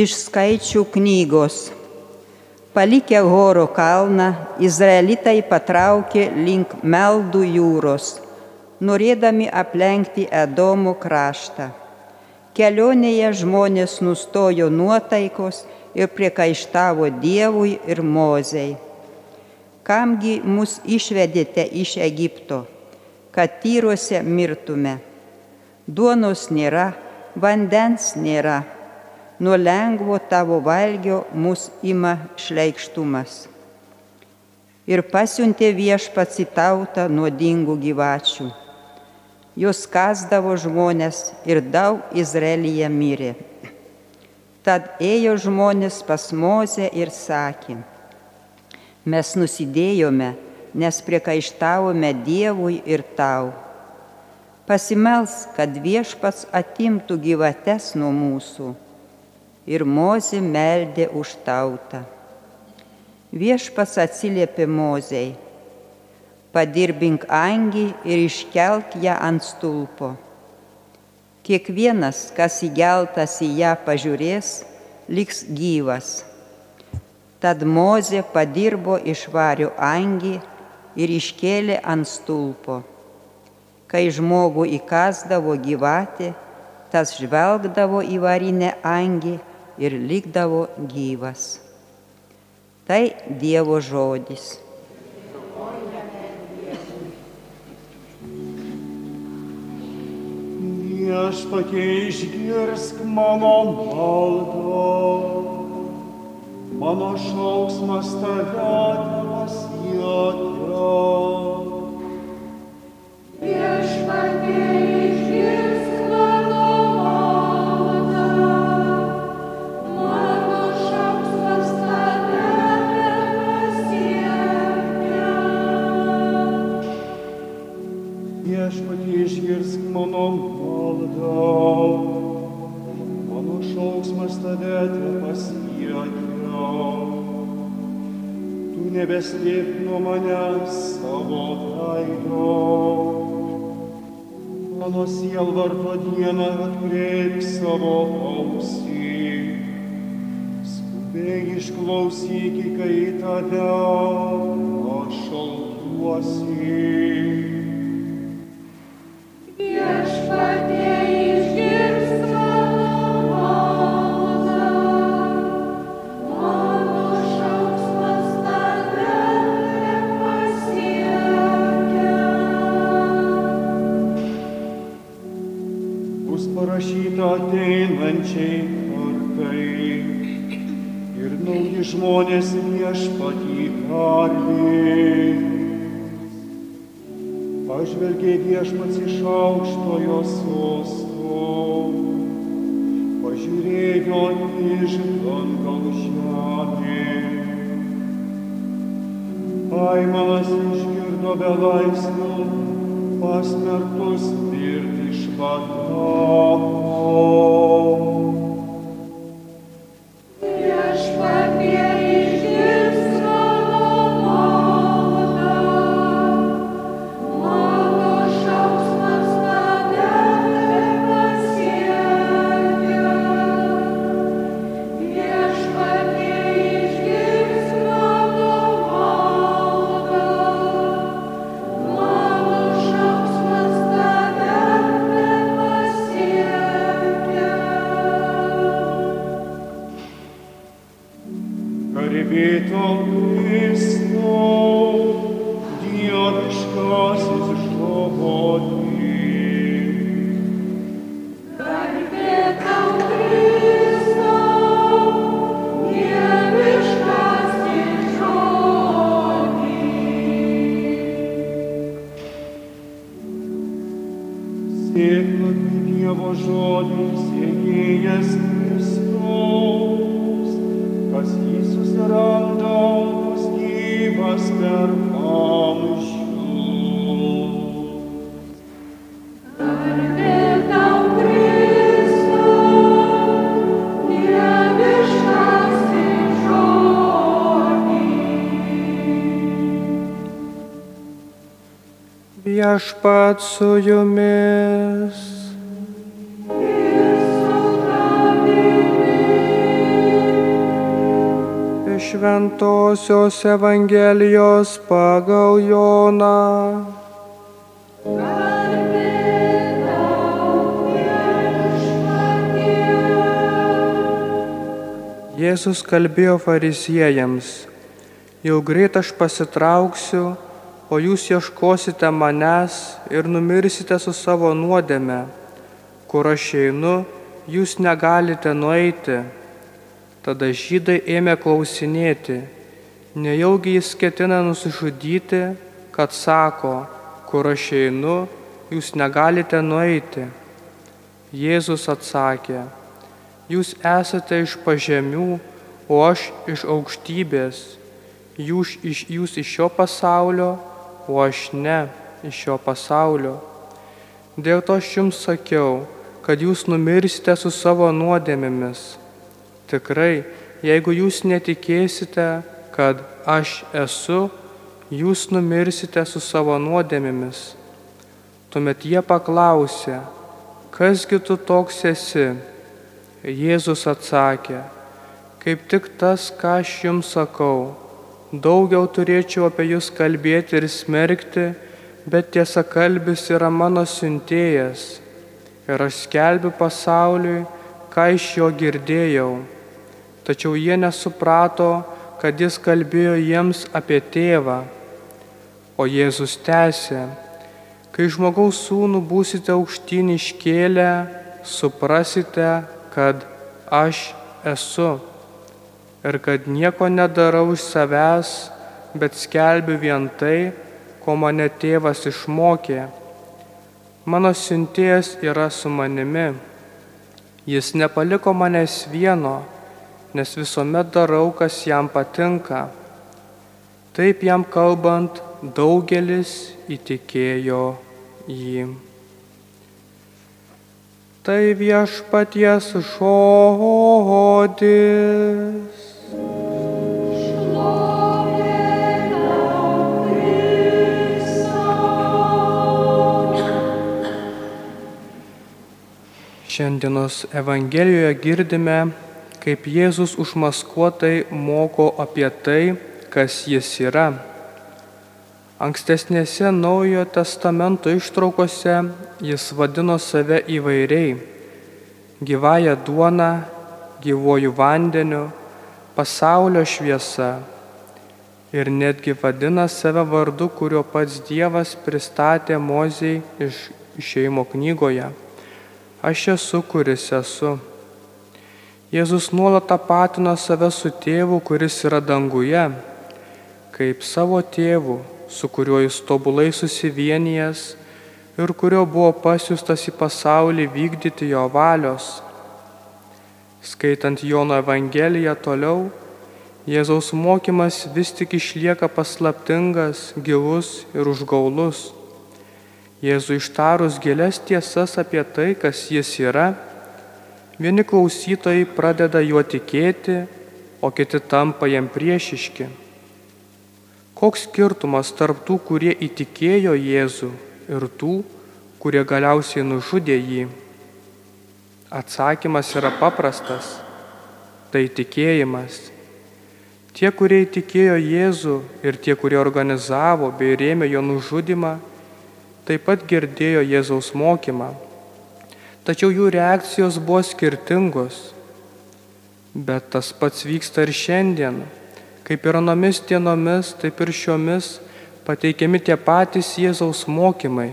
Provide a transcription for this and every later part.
Iš skaičių knygos. Palikę Horo kalną, izraelitai patraukė link Meldų jūros, norėdami aplenkti Edomo kraštą. Kelionėje žmonės nustojo nuotaikos ir priekaištavo Dievui ir Mozei. Kamgi mus išvedėte iš Egipto, kad tyruose mirtume. Duonos nėra, vandens nėra nuo lengvo tavo valgio mus ima šleikštumas. Ir pasiuntė viešpats į tautą nuodingų gyvačių. Jos kasdavo žmonės ir daug Izraelyje mirė. Tad ėjo žmonės pas Mozę ir sakė, mes nusidėjome, nes priekaištavome Dievui ir tau. Pasimels, kad viešpats atimtų gyvates nuo mūsų ir Mozė meldė už tautą. Viešpas atsiliepė Mozei, padirbink angį ir iškelk ją ant stulpo. Kiekvienas, kas įgeltas į ją pažiūrės, liks gyvas. Tad Mozė padirbo išvarių angį ir iškėlė ant stulpo. Kai žmogų įkasdavo gyvatė, tas žvelgdavo į varinę angį ir likdavo gyvas. Tai Dievo žodis. Viešpatie išgirsk mano maldą, mano šauksmas tave pasiekia. Mano maldą, mano šauksmas tave pasiekia. Tu nebeslėp nuo manęs savo veido. Mano sielvarto dieną atkreip savo ausį. Skubiai išklausyk, kai tave aš šaltuosi. Parašyta ateinančiai kartai ir nauji žmonės viešpatį garbės. Pažvelgė viešpats iš aukštojo sosto, pažiūrėjo iš dangaus žemė. Aimanas išgirdo belaisvių, pasmerktus mirti išvadavo. Viešpat su jumis. Šventojios Evangelijos pagal Joną. Jėzus kalbėjo fariziejams, jau greit aš pasitrauksiu, o jūs ieškosite manęs ir numirsite su savo nuodėme. Kur aš einu, jūs negalite nueiti. Tada žydai ėmė klausinėti, nejaugi jis ketina nusižudyti, kad sako, kur aš einu, jūs negalite nueiti. Jėzus atsakė, jūs esate iš pažemių, o aš iš aukštybės. Jūs iš, jūs iš šio pasaulio, o aš ne iš šio pasaulio. Dėl to aš jums sakiau, kad jūs numirsite su savo nuodėmėmis. Tikrai, jeigu jūs netikėsite, kad aš esu, jūs numirsite su savo nuodėmėmis. Tuomet jie paklausė, kasgi tu toks esi? Jėzus atsakė, kaip tik tas, ką aš jums sakau. Daugiau turėčiau apie jūs kalbėti ir smerkti, bet tiesa kalbis yra mano siuntėjas. Ir aš skelbiu pasauliui, ką iš jo girdėjau. Tačiau jie nesuprato, kad jis kalbėjo jiems apie tėvą. O Jėzus tęsė, kai žmogaus sūnų būsite aukštyn iškėlę, suprasite, kad aš esu ir kad nieko nedarau iš savęs, bet skelbiu vien tai, ko mane tėvas išmokė. Mano siuntėjas yra su manimi. Jis nepaliko manęs vieno, nes visuomet darau, kas jam patinka. Taip jam kalbant, daugelis įtikėjo jį. Tai viešpaties žodis. Šiandienos Evangelijoje girdime, kaip Jėzus užmaskuotai moko apie tai, kas jis yra. Ankstesnėse Naujojo testamento ištraukose jis vadino save įvairiai - gyvąją duoną, gyvojų vandeniu, pasaulio šviesa ir netgi vadina save vardu, kurio pats Dievas pristatė Mozijai iš išeimo knygoje. Aš esu, kuris esu. Jėzus nuolat tapatino save su tėvu, kuris yra danguje, kaip savo tėvu, su kuriuo jis tobulai susivienijęs ir kurio buvo pasiūstas į pasaulį vykdyti jo valios. Skaitant Jono Evangeliją toliau, Jėzaus mokymas vis tik išlieka paslaptingas, gilus ir užgaulus. Jėzui ištarus gėlės tiesas apie tai, kas jis yra, vieni klausytojai pradeda juo tikėti, o kiti tampa jam priešiški. Koks skirtumas tarp tų, kurie įtikėjo Jėzų ir tų, kurie galiausiai nužudė jį? Atsakymas yra paprastas - tai tikėjimas. Tie, kurie įtikėjo Jėzų ir tie, kurie organizavo bei rėmė jo nužudimą, taip pat girdėjo Jėzaus mokymą. Tačiau jų reakcijos buvo skirtingos. Bet tas pats vyksta ir šiandien. Kaip ir anomis dienomis, taip ir šiomis pateikiami tie patys Jėzaus mokymai.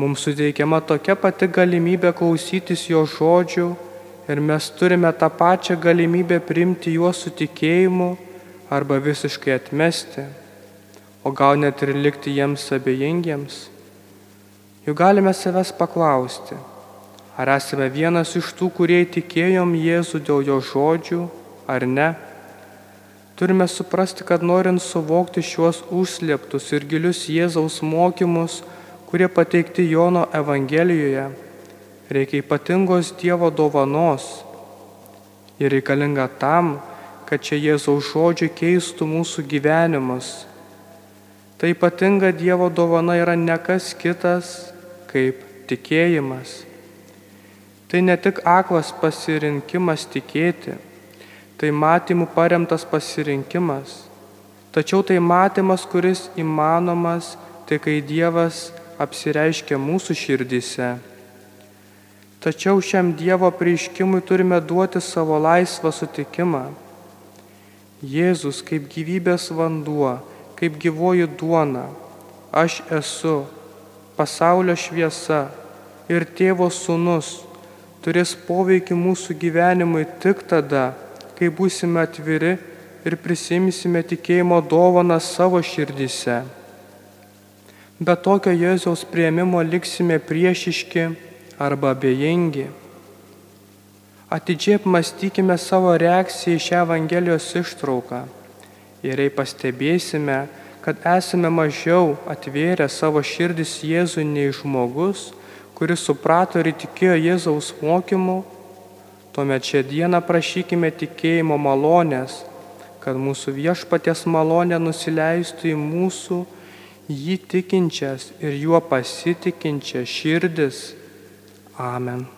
Mums suteikiama tokia pati galimybė klausytis jo žodžių ir mes turime tą pačią galimybę priimti juos su tikėjimu arba visiškai atmesti, o gal net ir likti jiems abejingiems. Juk galime savęs paklausti, ar esame vienas iš tų, kurie įtikėjom Jėzų dėl jo žodžių, ar ne. Turime suprasti, kad norint suvokti šiuos užslėptus ir gilius Jėzaus mokymus, kurie pateikti Jono Evangelijoje, reikia ypatingos Dievo dovanos. Ir reikalinga tam, kad čia Jėzaus žodžiai keistų mūsų gyvenimus. Tai ypatinga Dievo dovana yra ne kas kitas kaip tikėjimas. Tai ne tik aklas pasirinkimas tikėti, Tai matymų paremtas pasirinkimas. Tačiau tai matymas, kuris įmanomas tik kai Dievas apsireiškia mūsų širdise. Tačiau šiam Dievo prieiškimui turime duoti savo laisvą sutikimą. Jėzus kaip gyvybės vanduo, kaip gyvoji duona, aš esu pasaulio šviesa ir tėvo sūnus turės poveikį mūsų gyvenimui tik tada, kai būsime atviri ir prisimsime tikėjimo dovaną savo širdise. Be tokio Jėzaus prieimimo liksime priešiški arba abejingi. Atidžiai apmastykime savo reakciją į šią Evangelijos ištrauką ir jei pastebėsime, kad esame mažiau atvėrę savo širdis Jėzui nei žmogus, kuris suprato ir įtikėjo Jėzaus mokymu, tuomet šią dieną prašykime tikėjimo malonės, kad mūsų viešpaties malonė nusileistų į mūsų jį tikinčias ir juo pasitikinčias širdis. Amen.